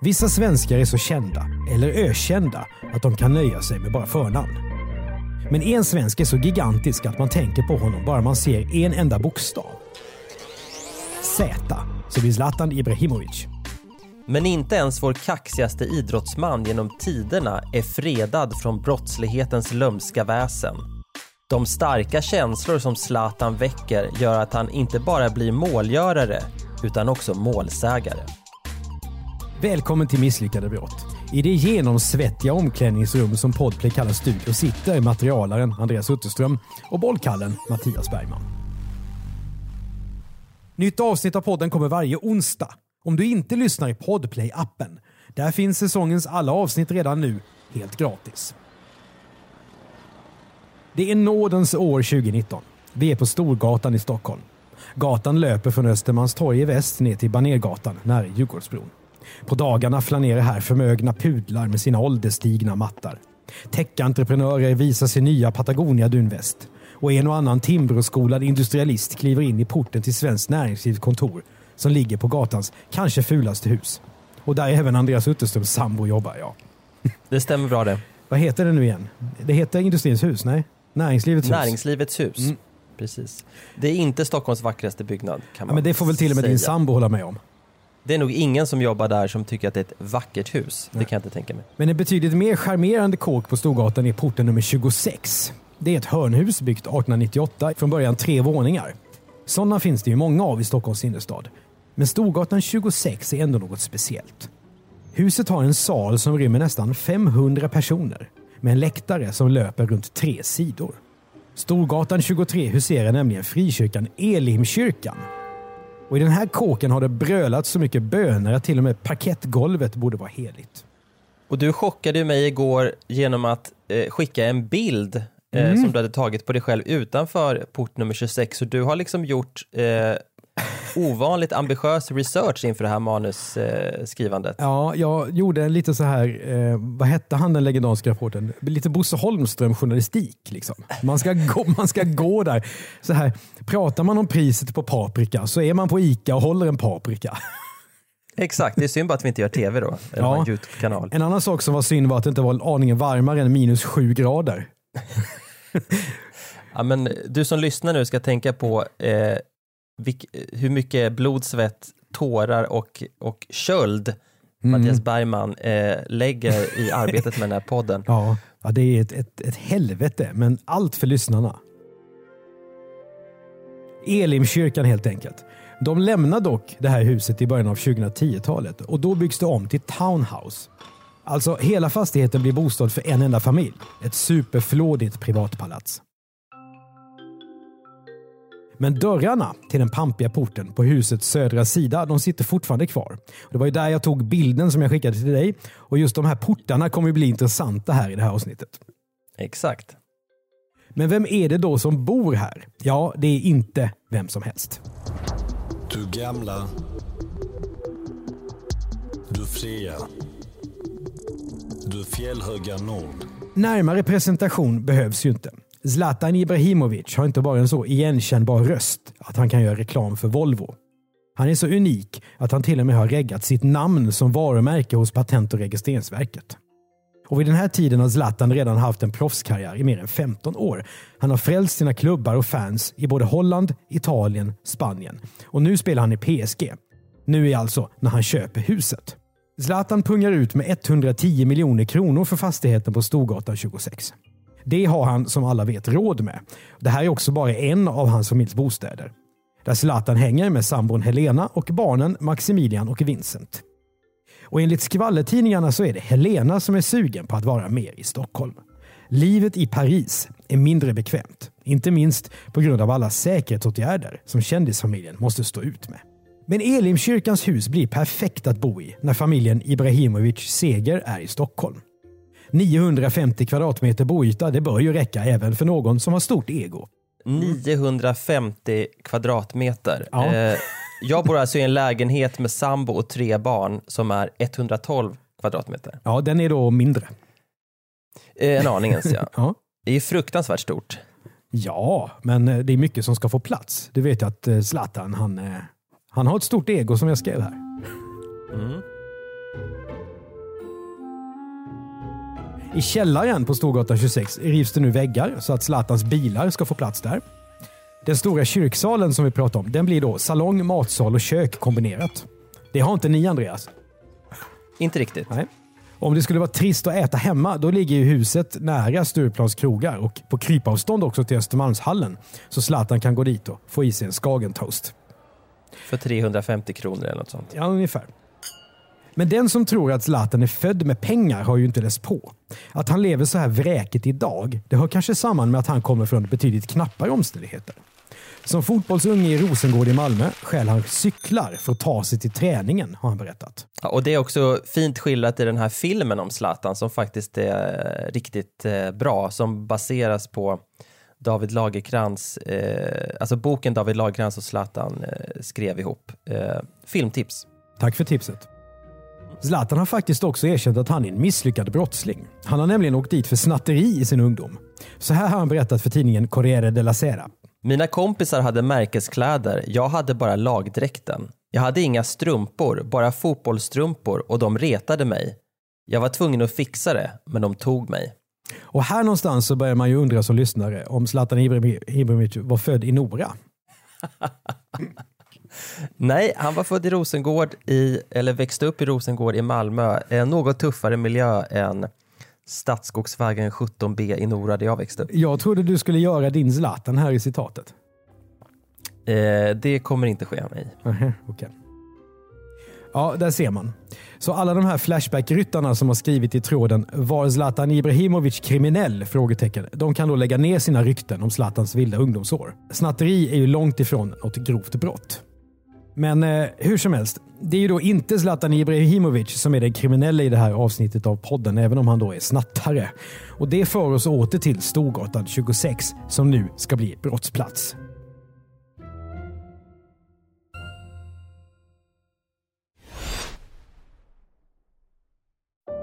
Vissa svenskar är så kända, eller ökända, att de kan nöja sig med bara förnamn. Men en svensk är så gigantisk att man tänker på honom bara man ser en enda bokstav. Z, så blir Zlatan Ibrahimovic. Men inte ens vår kaxigaste idrottsman genom tiderna är fredad från brottslighetens lömska väsen. De starka känslor som Zlatan väcker gör att han inte bara blir målgörare utan också målsägare. Välkommen till Misslyckade brott. I det genomsvettiga omklädningsrum som Podplay kallar studio sitter materialaren Andreas Utterström och bollkallen Mattias Bergman. Nytt avsnitt av podden kommer varje onsdag. Om du inte lyssnar i Podplay-appen, där finns säsongens alla avsnitt redan nu, helt gratis. Det är nådens år 2019. Vi är på Storgatan i Stockholm. Gatan löper från Östermalmstorg i väst ner till Banergatan nära Djurgårdsbron. På dagarna flanerar här förmögna pudlar med sina ålderstigna mattar. Tech-entreprenörer visar sin nya Patagonia dunväst. Och en och annan Timbroskolad industrialist kliver in i porten till Svenskt Näringslivs kontor som ligger på gatans kanske fulaste hus. Och där även Andreas Utterströms sambo jobbar, ja. Det stämmer bra det. Vad heter det nu igen? Det heter Industrins hus, nej? Näringslivets hus. Näringslivets hus. Mm. Precis. Det är inte Stockholms vackraste byggnad kan Ja, man men det får väl till och med din säga. sambo hålla med om. Det är nog ingen som jobbar där som tycker att det är ett vackert hus. Det kan jag inte tänka mig. Men en betydligt mer charmerande kåk på Storgatan är porten nummer 26. Det är ett hörnhus byggt 1898, från början tre våningar. Sådana finns det ju många av i Stockholms innerstad. Men Storgatan 26 är ändå något speciellt. Huset har en sal som rymmer nästan 500 personer med en läktare som löper runt tre sidor. Storgatan 23 huserar nämligen frikyrkan Elimkyrkan. Och i den här kåken har det brölat så mycket böner att till och med parkettgolvet borde vara heligt. Och du chockade mig igår genom att eh, skicka en bild eh, Mm. som du hade tagit på dig själv utanför port nummer 26. Så du har liksom gjort eh, ovanligt ambitiös research inför det här manusskrivandet. Skrivandet. Ja, jag gjorde lite så här, eh, vad hette han den legendariska rapporten? Lite Bosse Holmström journalistik. Liksom. Man, ska gå, man ska gå där. Så här, pratar man om priset på paprika så är man på ICA och håller en paprika. Exakt, det är synd bara att vi inte gör tv då. Ja. en YouTube-kanal. En annan sak som var synd var att det inte var aningen varmare än minus sju grader. Ja, men du som lyssnar nu ska tänka på eh, vilk, hur mycket blod, svett, tårar och, och köld Mm. Mattias Bergman eh, lägger i arbetet med den här podden. Ja, ja det är ett, ett, ett helvete, men allt för lyssnarna. Elimkyrkan helt enkelt. De lämnar dock det här huset i början av 2010-talet och då byggs det om till townhouse. Alltså hela fastigheten blir bostad för en enda familj. Ett superflådigt privatpalats. Men dörrarna till den pampiga porten på husets södra sida, de sitter fortfarande kvar. Det var ju där jag tog bilden som jag skickade till dig. Och just de här portarna kommer ju bli intressanta här i det här avsnittet. Exakt. Men vem är det då som bor här? Ja, det är inte vem som helst. Du gamla. Du fria. Du fjällhöga nord. Närmare presentation behövs ju inte. Zlatan Ibrahimovic har inte bara en så igenkännbar röst att han kan göra reklam för Volvo. Han är så unik att han till och med har reggat sitt namn som varumärke hos Patent och registreringsverket. Och vid den här tiden har Zlatan redan haft en proffskarriär i mer än 15 år. Han har frälst sina klubbar och fans i både Holland, Italien, Spanien. Och nu spelar han i PSG. Nu är alltså när han köper huset. Zlatan pungar ut med 110 miljoner kronor för fastigheten på Storgatan 26. Det har han som alla vet råd med. Det här är också bara en av hans familjs bostäder. Där Zlatan hänger med sambon Helena och barnen Maximilian och Vincent. Och enligt skvallertidningarna så är det Helena som är sugen på att vara mer i Stockholm. Livet i Paris är mindre bekvämt. Inte minst på grund av alla säkerhetsåtgärder som kändisfamiljen måste stå ut med. Men Elimkyrkans hus blir perfekt att bo i när familjen Ibrahimovic Seger är i Stockholm. 950 kvadratmeter boyta, det bör ju räcka även för någon som har stort ego. 950 kvadratmeter. Ja. Eh, jag bor alltså i en lägenhet med sambo och tre barn som är 112 kvadratmeter. Ja, den är då mindre. Eh, en aning ens ja. Ja. Det är fruktansvärt stort. Ja, men eh, det är mycket som ska få plats. Du vet ju att Zlatan, han, han har ett stort ego som jag skrev här. Mm. I källaren på Storgatan 26 rivs det nu väggar så att Zlatans bilar ska få plats där. Den stora kyrksalen som vi pratade om, den blir då salong, matsal och kök kombinerat. Det har inte ni Andreas. Inte riktigt. Nej. Om det skulle vara trist att äta hemma, då ligger ju huset nära Stureplans krogar och på krypavstånd också till Östermalmshallen. Så Zlatan kan gå dit och få i sig en Skagentoast. För 350 kronor eller något sånt. Ja, ungefär. Men den som tror att Zlatan är född med pengar har ju inte läst på. Att han lever så här vräkigt idag, det hör kanske samman med att han kommer från betydligt knappare omständigheter. Som fotbollsunge i Rosengård i Malmö stjäl han cyklar för att ta sig till träningen, har han berättat. Ja, och det är också fint skildrat i den här filmen om Zlatan som faktiskt är eh, riktigt eh, bra, som baseras på David Lagerkrans, eh, alltså boken David Lagerkrans och Zlatan eh, skrev ihop. Eh, filmtips. Tack för tipset. Zlatan har faktiskt också erkänt att han är en misslyckad brottsling. Han har nämligen åkt dit för snatteri i sin ungdom. Så här har han berättat för tidningen Corriere della Sera. Mina kompisar hade märkeskläder, jag hade bara lagdräkten. Jag hade inga strumpor, bara fotbollsstrumpor och de retade mig. Jag var tvungen att fixa det, men de tog mig. Och här någonstans så börjar man ju undra som lyssnare om Zlatan Ibrahimovic var född i Nora. Nej, han var född i Rosengård, i, eller växte upp i Rosengård i Malmö. En något tuffare miljö än Stadsskogsvägen 17B i Nora där jag växte upp. Jag trodde du skulle göra din Zlatan här i citatet. Eh, det kommer inte ske. Nähä, okej. Ja, där ser man. Så alla de här Flashback-ryttarna som har skrivit i tråden “Var Zlatan Ibrahimovic kriminell?” frågetecken, de kan då lägga ner sina rykten om Zlatans vilda ungdomsår. Snatteri är ju långt ifrån något grovt brott. Men eh, hur som helst, det är ju då inte Zlatan Ibrahimovic som är den kriminella i det här avsnittet av podden, även om han då är snattare. Och det för oss åter till Storgatan 26 som nu ska bli brottsplats.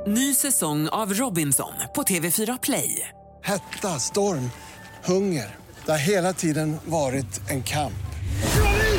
Ny säsong av Robinson på TV4 Play. Hetta, storm, hunger. Det har hela tiden varit en kamp.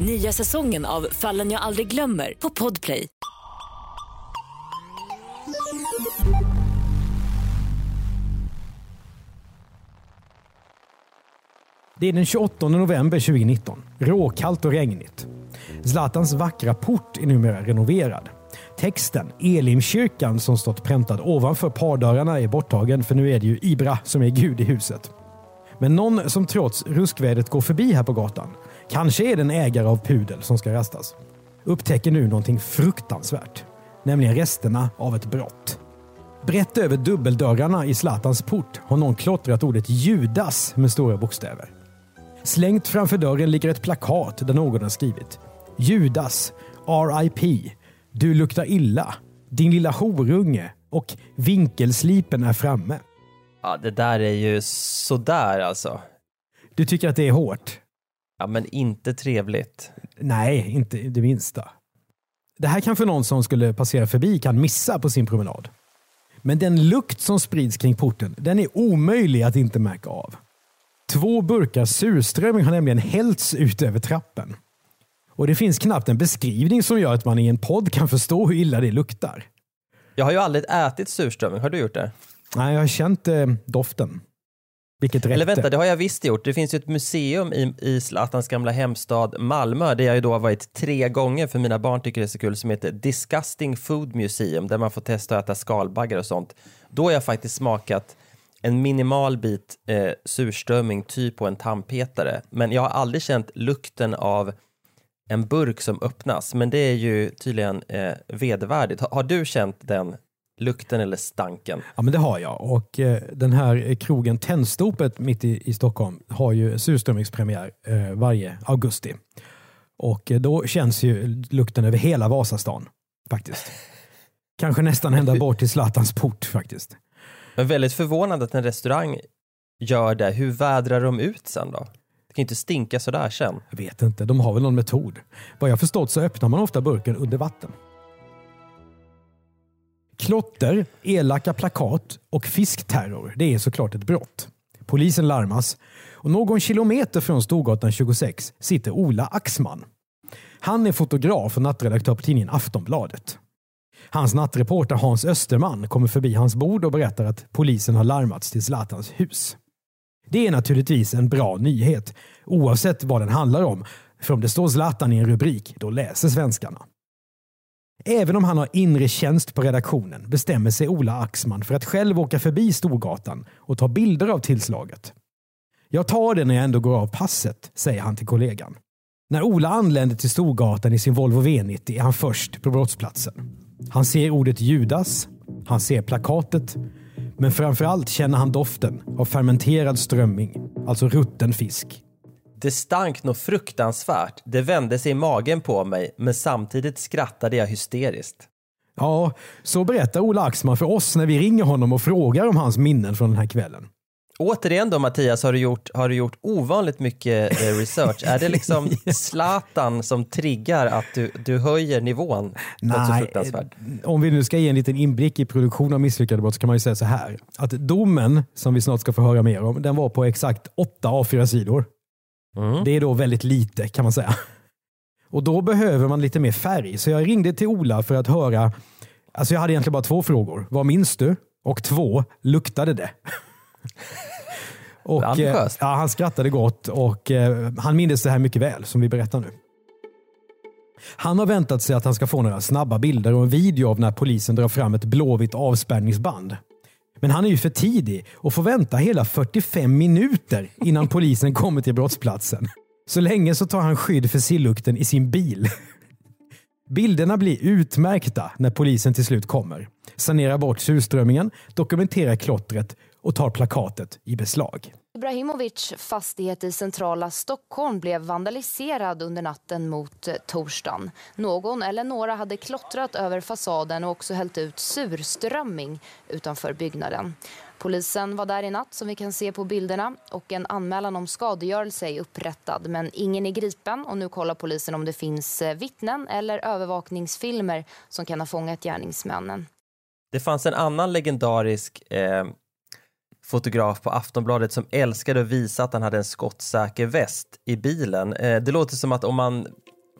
Nya säsongen av Fallen jag aldrig glömmer på Podplay. Det är den 28 november 2019. Råkallt och regnigt. Zlatans vackra port är numera renoverad. Texten Elimkyrkan som stått präntad ovanför pardörrarna är borttagen för nu är det ju Ibra som är gud i huset. Men någon som trots ruskvädret går förbi här på gatan, kanske är den ägare av pudel som ska rastas, upptäcker nu någonting fruktansvärt. Nämligen resterna av ett brott. Brett över dubbeldörrarna i Zlatans port har någon klottrat ordet Judas med stora bokstäver. Slängt framför dörren ligger ett plakat där någon har skrivit Judas, RIP, du luktar illa, din lilla horunge och vinkelslipen är framme. Ja, det där är ju sådär alltså. Du tycker att det är hårt? Ja, men inte trevligt. Nej, inte det minsta. Det här kan för någon som skulle passera förbi kan missa på sin promenad. Men den lukt som sprids kring porten, den är omöjlig att inte märka av. Två burkar surströmming har nämligen hällts ut över trappen. Och det finns knappt en beskrivning som gör att man i en podd kan förstå hur illa det luktar. Jag har ju aldrig ätit surströmming, har du gjort det? Nej, jag har känt eh, doften. Vilket räckte. Eller vänta, det har jag visst gjort. Det finns ju ett museum i, i Zlatans gamla hemstad Malmö, där jag ju då har varit tre gånger för mina barn tycker det är så kul, som heter Disgusting Food Museum, där man får testa att äta skalbaggar och sånt. Då har jag faktiskt smakat en minimal bit eh, surströmming, typ på en tandpetare. Men jag har aldrig känt lukten av en burk som öppnas, men det är ju tydligen eh, vedervärdigt. Har, har du känt den lukten eller stanken? Ja, men det har jag. Och eh, den här krogen Tändstopet mitt i, i Stockholm har ju surströmmingspremiär eh, varje augusti. Och eh, då känns ju lukten över hela Vasastan faktiskt. Kanske nästan ända bort till Zlatans port faktiskt. Men väldigt förvånande att en restaurang gör det. Hur vädrar de ut sen då? Det kan inte stinka sådär sen. Jag vet inte, de har väl någon metod. Vad jag förstått så öppnar man ofta burken under vatten. Klotter, elaka plakat och fiskterror, det är såklart ett brott. Polisen larmas och någon kilometer från Storgatan 26 sitter Ola Axman. Han är fotograf och nattredaktör på tidningen Aftonbladet. Hans nattreporter Hans Österman kommer förbi hans bord och berättar att polisen har larmats till Zlatans hus. Det är naturligtvis en bra nyhet, oavsett vad den handlar om. För om det står Zlatan i en rubrik, då läser svenskarna. Även om han har inre tjänst på redaktionen bestämmer sig Ola Axman för att själv åka förbi Storgatan och ta bilder av tillslaget. Jag tar det när jag ändå går av passet, säger han till kollegan. När Ola anländer till Storgatan i sin Volvo V90 är han först på brottsplatsen. Han ser ordet Judas, han ser plakatet, men framförallt känner han doften av fermenterad strömming, alltså rutten fisk. Det stank nog fruktansvärt. Det vände sig i magen på mig, men samtidigt skrattade jag hysteriskt. Ja, så berättar Ola Axman för oss när vi ringer honom och frågar om hans minnen från den här kvällen. Återigen då Mattias, har du gjort, har du gjort ovanligt mycket eh, research? Är det liksom Zlatan som triggar att du, du höjer nivån? Nej, om vi nu ska ge en liten inblick i produktion av misslyckade brott så kan man ju säga så här. Att domen, som vi snart ska få höra mer om, den var på exakt åtta A4-sidor. Mm. Det är då väldigt lite kan man säga. Och då behöver man lite mer färg. Så jag ringde till Ola för att höra. Alltså jag hade egentligen bara två frågor. Vad minns du? Och två, luktade det? och, eh, ja, han skrattade gott och eh, han mindes det här mycket väl som vi berättar nu. Han har väntat sig att han ska få några snabba bilder och en video av när polisen drar fram ett blåvitt avspärrningsband. Men han är ju för tidig och får vänta hela 45 minuter innan polisen kommer till brottsplatsen. Så länge så tar han skydd för sillukten i sin bil. Bilderna blir utmärkta när polisen till slut kommer. Sanerar bort surströmmingen, dokumenterar klottret och tar plakatet i beslag. Ibrahimovic fastighet i centrala Stockholm blev vandaliserad under natten mot eh, torsdagen. Någon eller några hade klottrat över fasaden och också hällt ut surströmming utanför byggnaden. Polisen var där i natt som vi kan se på bilderna och en anmälan om skadegörelse är upprättad men ingen är gripen och nu kollar polisen om det finns eh, vittnen eller övervakningsfilmer som kan ha fångat gärningsmännen. Det fanns en annan legendarisk eh, fotograf på Aftonbladet som älskade att visa att han hade en skottsäker väst i bilen. Eh, det låter som att om man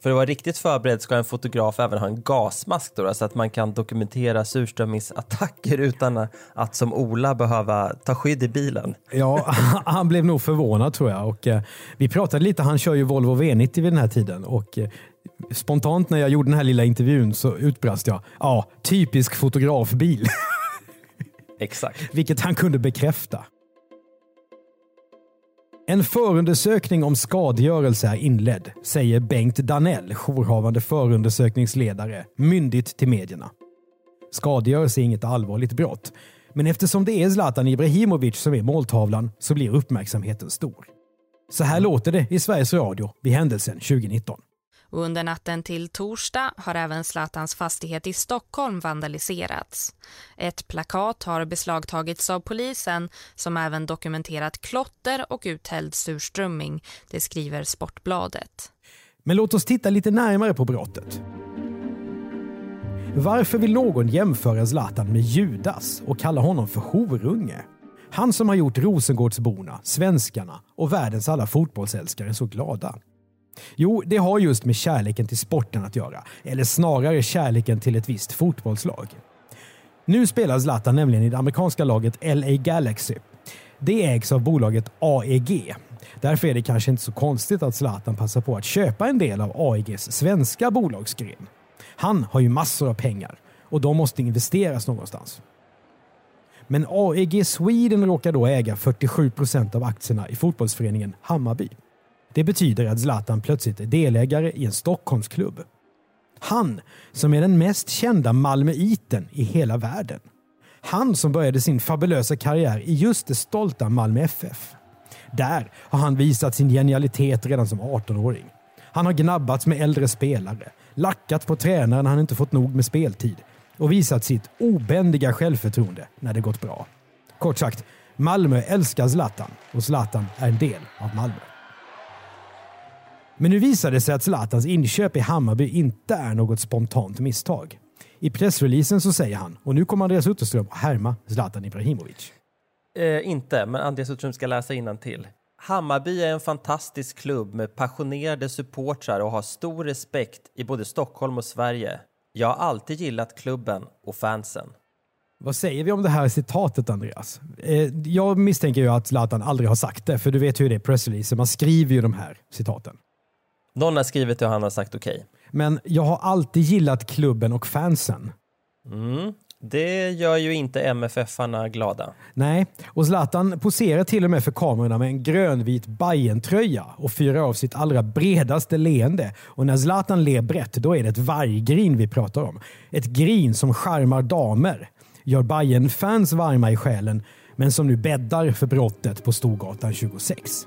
för att vara riktigt förberedd ska en fotograf även ha en gasmask då, så att man kan dokumentera surströmmingsattacker utan att som Ola behöva ta skydd i bilen. Ja, han blev nog förvånad tror jag. Och, eh, vi pratade lite, han kör ju Volvo V90 vid den här tiden. Och, eh, spontant när jag gjorde den här lilla intervjun så utbrast jag, ja, typisk fotografbil. Exakt. Vilket han kunde bekräfta. En förundersökning om skadegörelse är inledd, säger Bengt Danell, jourhavande förundersökningsledare, myndigt till medierna. Skadegörelse är inget allvarligt brott, men eftersom det är Zlatan Ibrahimovic som är måltavlan så blir uppmärksamheten stor. Så här låter det i Sveriges Radio vid händelsen 2019. Och under natten till torsdag har även Zlatans fastighet i Stockholm vandaliserats. Ett plakat har beslagtagits av polisen som även dokumenterat klotter och uthälld surströmming, det skriver Sportbladet. Men låt oss titta lite närmare på brottet. Varför vill någon jämföra Zlatan med Judas och kalla honom för horunge? Han som har gjort Rosengårdsborna, svenskarna och världens alla fotbollsälskare så glada. Jo, det har just med kärleken till sporten att göra. Eller snarare kärleken till ett visst fotbollslag. Nu spelar Zlatan nämligen i det amerikanska laget LA Galaxy. Det ägs av bolaget AEG. Därför är det kanske inte så konstigt att Zlatan passar på att köpa en del av AEGs svenska bolagsgren. Han har ju massor av pengar och de måste investeras någonstans. Men AEG Sweden råkar då äga 47 procent av aktierna i fotbollsföreningen Hammarby. Det betyder att Zlatan plötsligt är delägare i en Stockholmsklubb. Han som är den mest kända malmöiten i hela världen. Han som började sin fabulösa karriär i just det stolta Malmö FF. Där har han visat sin genialitet redan som 18-åring. Han har gnabbats med äldre spelare, lackat på tränaren han inte fått nog med speltid och visat sitt obändiga självförtroende när det gått bra. Kort sagt, Malmö älskar Zlatan och Zlatan är en del av Malmö. Men nu visar det sig att Zlatans inköp i Hammarby inte är något spontant misstag. I pressreleasen så säger han, och nu kommer Andreas Utterström att härma Zlatan Ibrahimovic. Eh, inte, men Andreas Utterström ska läsa till. Hammarby är en fantastisk klubb med passionerade supportrar och har stor respekt i både Stockholm och Sverige. Jag har alltid gillat klubben och fansen. Vad säger vi om det här citatet Andreas? Eh, jag misstänker ju att Zlatan aldrig har sagt det, för du vet hur det är pressreleaser. Man skriver ju de här citaten. Någon har skrivit det och han har sagt okej. Okay. Men jag har alltid gillat klubben och fansen. Mm. Det gör ju inte MFF-arna glada. Nej, och Zlatan poserar till och med för kamerorna med en grönvit Bajen-tröja och fyrar av sitt allra bredaste leende. Och när Zlatan ler brett, då är det ett varggrin vi pratar om. Ett grin som charmar damer, gör Bayern fans varma i själen, men som nu bäddar för brottet på Storgatan 26.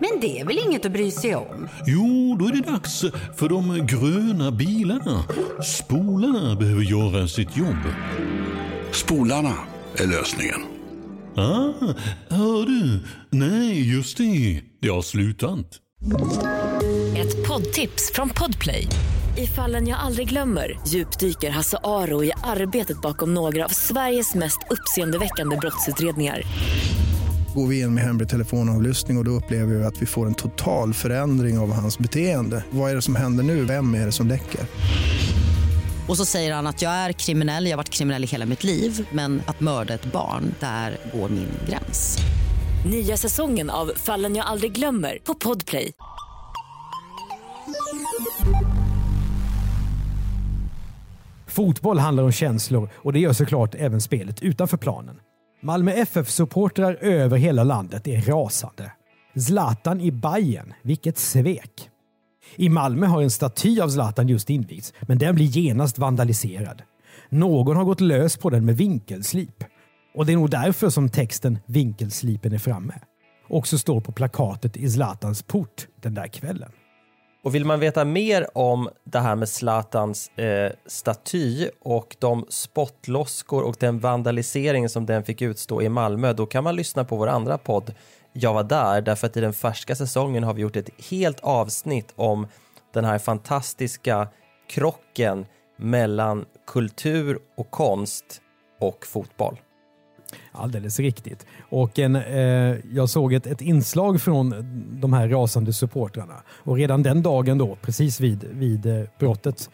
Men det är väl inget att bry sig om? Jo, då är det dags för de gröna bilarna. Spolarna behöver göra sitt jobb. Spolarna är lösningen. Ah, hör du? Nej, just det. Det har slutat. Ett poddtips från Podplay. I fallen jag aldrig glömmer djupdyker Hasse Aro i arbetet bakom några av Sveriges mest uppseendeväckande brottsutredningar. Går vi in med hemlig telefonavlyssning och, och då upplever vi att vi får en total förändring av hans beteende. Vad är det som händer nu? Vem är det som läcker? Och så säger han att jag är kriminell, jag har varit kriminell i hela mitt liv men att mörda ett barn, där går min gräns. Nya säsongen av Fallen jag aldrig glömmer på Podplay. Fotboll handlar om känslor och det gör såklart även spelet utanför planen. Malmö FF-supportrar över hela landet är rasande. Zlatan i Bayern, vilket svek! I Malmö har en staty av Zlatan just invigts, men den blir genast vandaliserad. Någon har gått lös på den med vinkelslip. Och det är nog därför som texten “Vinkelslipen är framme” också står på plakatet i Zlatans port den där kvällen. Och vill man veta mer om det här med Zlatans eh, staty och de spottloskor och den vandalisering som den fick utstå i Malmö, då kan man lyssna på vår andra podd Jag var där, därför att i den färska säsongen har vi gjort ett helt avsnitt om den här fantastiska krocken mellan kultur och konst och fotboll. Alldeles riktigt. Och en, eh, jag såg ett, ett inslag från de här rasande supportrarna och redan den dagen då, precis vid, vid eh, brottet,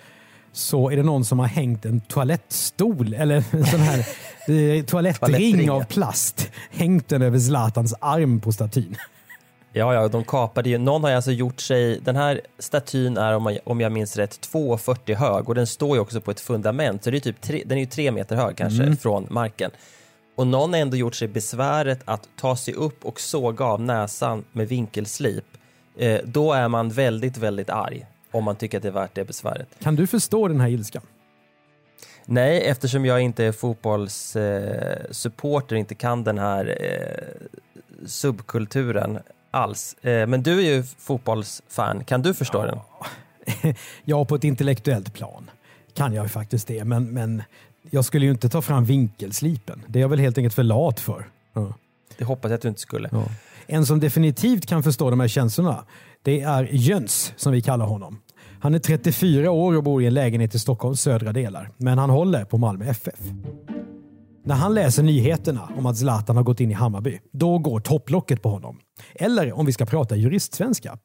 så är det någon som har hängt en toalettstol eller en sån här eh, toalettring av plast. Hängt den över Zlatans arm på statyn. Ja, ja, de kapade ju. Någon har alltså gjort sig, den här statyn är om, om jag minns rätt 2,40 hög och den står ju också på ett fundament, så det är typ tre, den är ju tre meter hög kanske mm. från marken. Och någon har ändå gjort sig besväret att ta sig upp och såga av näsan med vinkelslip eh, då är man väldigt, väldigt arg om man tycker att det är värt det besväret. Kan du förstå den här ilskan? Nej, eftersom jag inte är fotbollssupporter, inte kan den här eh, subkulturen alls. Eh, men du är ju fotbollsfan, kan du förstå den? ja, på ett intellektuellt plan kan jag ju faktiskt det, men, men jag skulle ju inte ta fram vinkelslipen. Det är jag väl helt enkelt för lat för. Ja. Det hoppas jag att du inte skulle. Ja. En som definitivt kan förstå de här känslorna, det är Jöns som vi kallar honom. Han är 34 år och bor i en lägenhet i Stockholms södra delar, men han håller på Malmö FF. När han läser nyheterna om att Zlatan har gått in i Hammarby, då går topplocket på honom. Eller om vi ska prata juristsvenska.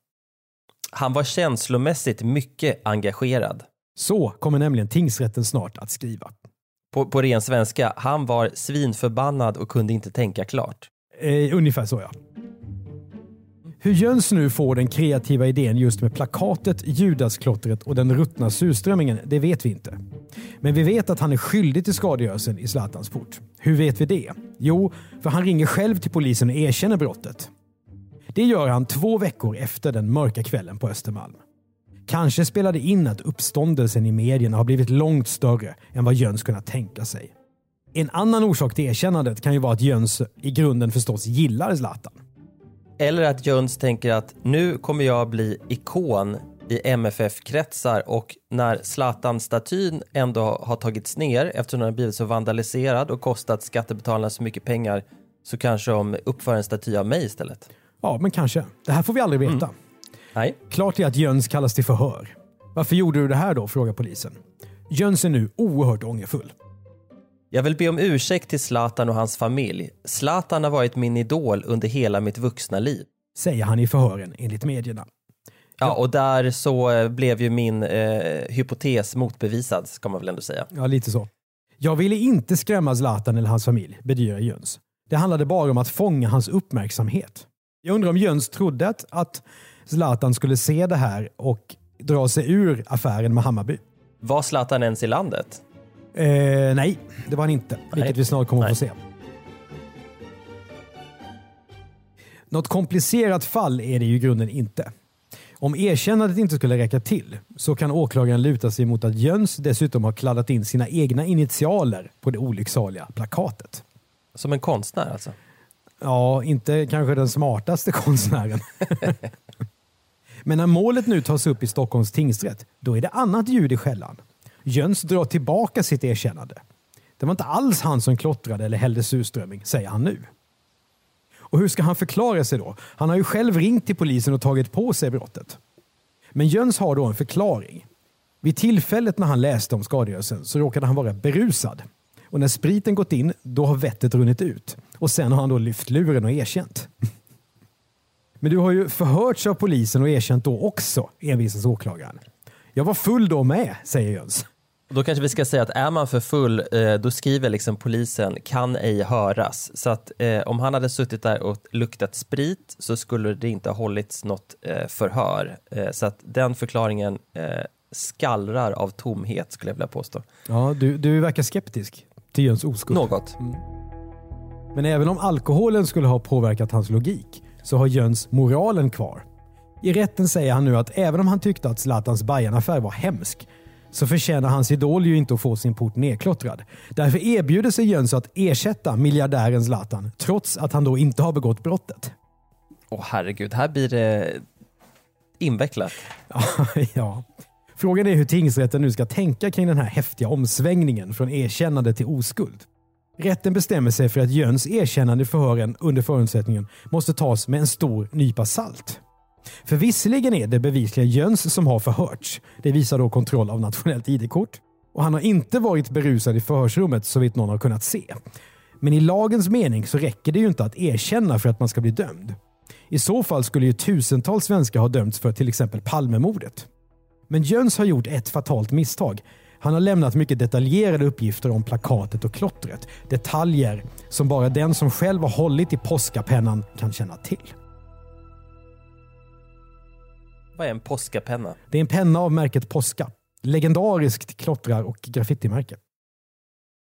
Han var känslomässigt mycket engagerad. Så kommer nämligen tingsrätten snart att skriva. På, på ren svenska, han var svinförbannad och kunde inte tänka klart. Eh, ungefär så ja. Hur Jöns nu får den kreativa idén just med plakatet, Judasklottret och den ruttna surströmmingen, det vet vi inte. Men vi vet att han är skyldig till skadegörelsen i Zlatans port. Hur vet vi det? Jo, för han ringer själv till polisen och erkänner brottet. Det gör han två veckor efter den mörka kvällen på Östermalm. Kanske spelade in att uppståndelsen i medierna har blivit långt större än vad Jöns kunnat tänka sig. En annan orsak till erkännandet kan ju vara att Jöns i grunden förstås gillar Zlatan. Eller att Jöns tänker att nu kommer jag bli ikon i MFF-kretsar och när Zlatan-statyn ändå har tagits ner eftersom den har blivit så vandaliserad och kostat skattebetalarna så mycket pengar så kanske de uppför en staty av mig istället. Ja, men kanske. Det här får vi aldrig veta. Mm. Nej. Klart är att Jöns kallas till förhör. Varför gjorde du det här då? frågar polisen. Jöns är nu oerhört ångerfull. Jag vill be om ursäkt till Zlatan och hans familj. Zlatan har varit min idol under hela mitt vuxna liv. Säger han i förhören enligt medierna. Ja, och där så eh, blev ju min eh, hypotes motbevisad, ska man väl ändå säga. Ja, lite så. Jag ville inte skrämma Zlatan eller hans familj, bedyrar Jöns. Det handlade bara om att fånga hans uppmärksamhet. Jag undrar om Jöns trodde att, att Zlatan skulle se det här och dra sig ur affären med Hammarby. Var Zlatan ens i landet? Eh, nej, det var han inte. Nej. Vilket vi snart kommer att få se. Något komplicerat fall är det ju i grunden inte. Om erkännandet inte skulle räcka till så kan åklagaren luta sig mot att Jöns dessutom har kladdat in sina egna initialer på det olycksaliga plakatet. Som en konstnär alltså? Ja, inte kanske den smartaste konstnären. Men när målet nu tas upp i Stockholms tingsrätt, då är det annat ljud i skällan. Jöns drar tillbaka sitt erkännande. Det var inte alls han som klottrade eller hällde surströmming, säger han nu. Och hur ska han förklara sig då? Han har ju själv ringt till polisen och tagit på sig brottet. Men Jöns har då en förklaring. Vid tillfället när han läste om skadegörelsen så råkade han vara berusad. Och när spriten gått in, då har vettet runnit ut. Och sen har han då lyft luren och erkänt. Men du har ju förhörts av polisen och erkänt då också, envisas åklagaren. Jag var full då med, säger Jöns. Då kanske vi ska säga att är man för full, eh, då skriver liksom polisen kan ej höras. Så att eh, om han hade suttit där och luktat sprit så skulle det inte ha hållits något eh, förhör. Eh, så att den förklaringen eh, skallrar av tomhet skulle jag vilja påstå. Ja, du, du verkar skeptisk till Jöns oskuld. Något. Mm. Men även om alkoholen skulle ha påverkat hans logik så har Jöns moralen kvar. I rätten säger han nu att även om han tyckte att Zlatans Bayern-affär var hemsk så förtjänar hans idol ju inte att få sin port nedklottrad. Därför erbjuder sig Jöns att ersätta miljardären Zlatan trots att han då inte har begått brottet. Åh oh, herregud, här blir det invecklat. ja. Frågan är hur tingsrätten nu ska tänka kring den här häftiga omsvängningen från erkännande till oskuld. Rätten bestämmer sig för att Jöns erkännande i förhören under förutsättningen måste tas med en stor nypa salt. För visserligen är det bevisligen Jöns som har förhörts. Det visar då kontroll av nationellt ID-kort. Och han har inte varit berusad i förhörsrummet så vitt någon har kunnat se. Men i lagens mening så räcker det ju inte att erkänna för att man ska bli dömd. I så fall skulle ju tusentals svenskar ha dömts för till exempel Palmemordet. Men Jöns har gjort ett fatalt misstag. Han har lämnat mycket detaljerade uppgifter om plakatet och klottret. Detaljer som bara den som själv har hållit i påskapennan kan känna till. Vad är en påskapenna? Det är en penna av märket Posca. Legendariskt klottrar och graffitimärke.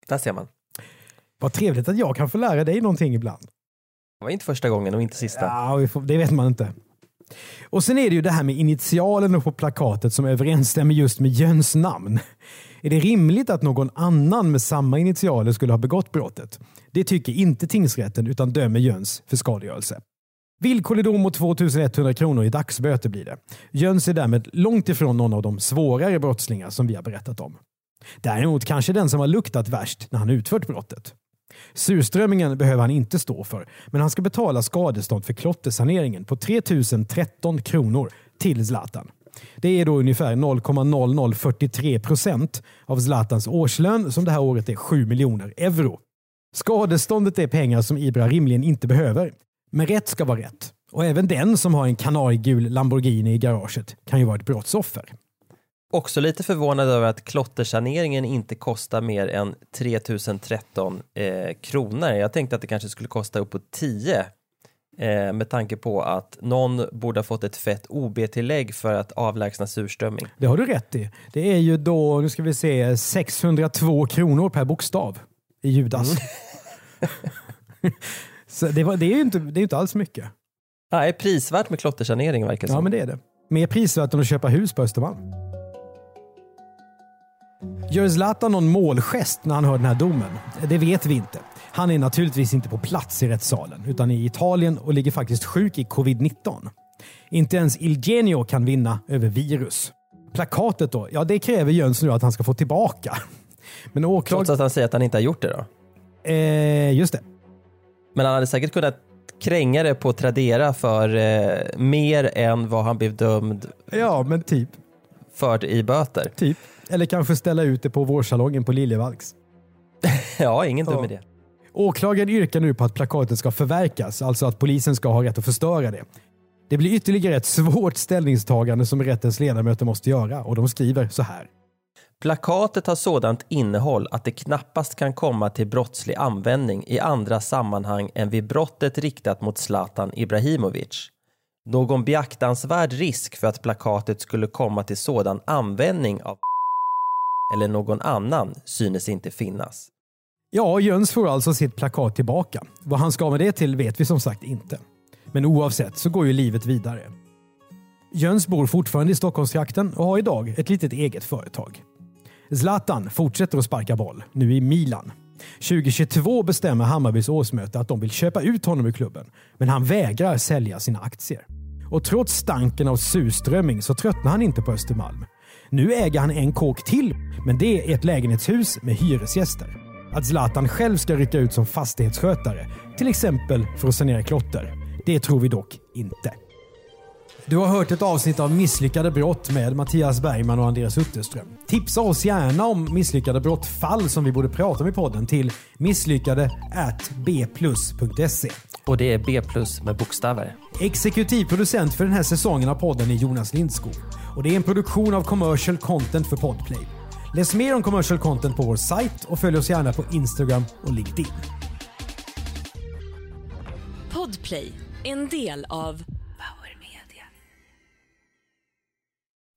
Där ser man. Vad trevligt att jag kan få lära dig någonting ibland. Det var inte första gången och inte sista. Ja, det vet man inte. Och sen är det ju det här med initialen på plakatet som överensstämmer just med Jöns namn. Är det rimligt att någon annan med samma initialer skulle ha begått brottet? Det tycker inte tingsrätten utan dömer Jöns för skadegörelse. Villkorlig dom mot 2100 kronor i dagsböter blir det. Jöns är därmed långt ifrån någon av de svårare brottslingar som vi har berättat om. Däremot kanske den som har luktat värst när han utfört brottet. Surströmmingen behöver han inte stå för, men han ska betala skadestånd för klottersaneringen på 3013 kronor till Zlatan. Det är då ungefär 0,0043 procent av Zlatans årslön som det här året är 7 miljoner euro. Skadeståndet är pengar som Ibra rimligen inte behöver. Men rätt ska vara rätt. Och även den som har en kanariegul Lamborghini i garaget kan ju vara ett brottsoffer. Också lite förvånad över att klottersaneringen inte kostar mer än 3013 eh, kronor. Jag tänkte att det kanske skulle kosta uppåt 10 eh, med tanke på att någon borde ha fått ett fett OB-tillägg för att avlägsna surströmming. Det har du rätt i. Det är ju då, nu ska vi se, 602 kronor per bokstav i Judas. Mm. Så det, var, det, är ju inte, det är inte alls mycket. Nej, prisvärt med klottersanering verkar det Ja, som. men det är det. Mer prisvärt än att köpa hus på Östermalm. Gör Zlatan någon målgest när han hör den här domen? Det vet vi inte. Han är naturligtvis inte på plats i rättssalen utan i Italien och ligger faktiskt sjuk i covid-19. Inte ens Il Genio kan vinna över virus. Plakatet då? Ja, det kräver Jöns nu att han ska få tillbaka. Men åklag... Trots att han säger att han inte har gjort det då? Eh, just det. Men han hade säkert kunnat kränga det på Tradera för eh, mer än vad han blev dömd Ja, men typ. för i böter. Typ. Eller kanske ställa ut det på vårsalongen på Liljevalchs. Ja, ingen dum Ja. idé. Åklagaren yrkar nu på att plakatet ska förverkas, alltså att polisen ska ha rätt att förstöra det. Det blir ytterligare ett svårt ställningstagande som rättens ledamöter måste göra och de skriver så här. Plakatet har sådant innehåll att det knappast kan komma till brottslig användning i andra sammanhang än vid brottet riktat mot Zlatan Ibrahimovic. Någon beaktansvärd risk för att plakatet skulle komma till sådan användning av eller någon annan synes inte finnas. Ja, Jöns får alltså sitt plakat tillbaka. Vad han ska med det till vet vi som sagt inte. Men oavsett så går ju livet vidare. Jöns bor fortfarande i Stockholmstrakten och har idag ett litet eget företag. Zlatan fortsätter att sparka boll, nu i Milan. 2022 bestämmer Hammarbys årsmöte att de vill köpa ut honom ur klubben, men han vägrar sälja sina aktier. Och trots stanken av surströmming så tröttnar han inte på Östermalm. Nu äger han en kåk till, men det är ett lägenhetshus med hyresgäster. Att Zlatan själv ska rycka ut som fastighetsskötare, till exempel för att sanera klotter, det tror vi dock inte. Du har hört ett avsnitt av Misslyckade brott med Mattias Bergman och Andreas Utterström. Tipsa oss gärna om misslyckade brottfall som vi borde prata om i podden till misslyckade bplus.se. Och det är B plus med bokstäver. Exekutiv producent för den här säsongen av podden är Jonas Lindskog. Och det är en produktion av commercial content för Podplay. Läs mer om commercial content på vår sajt och följ oss gärna på Instagram och LinkedIn. Podplay, en del av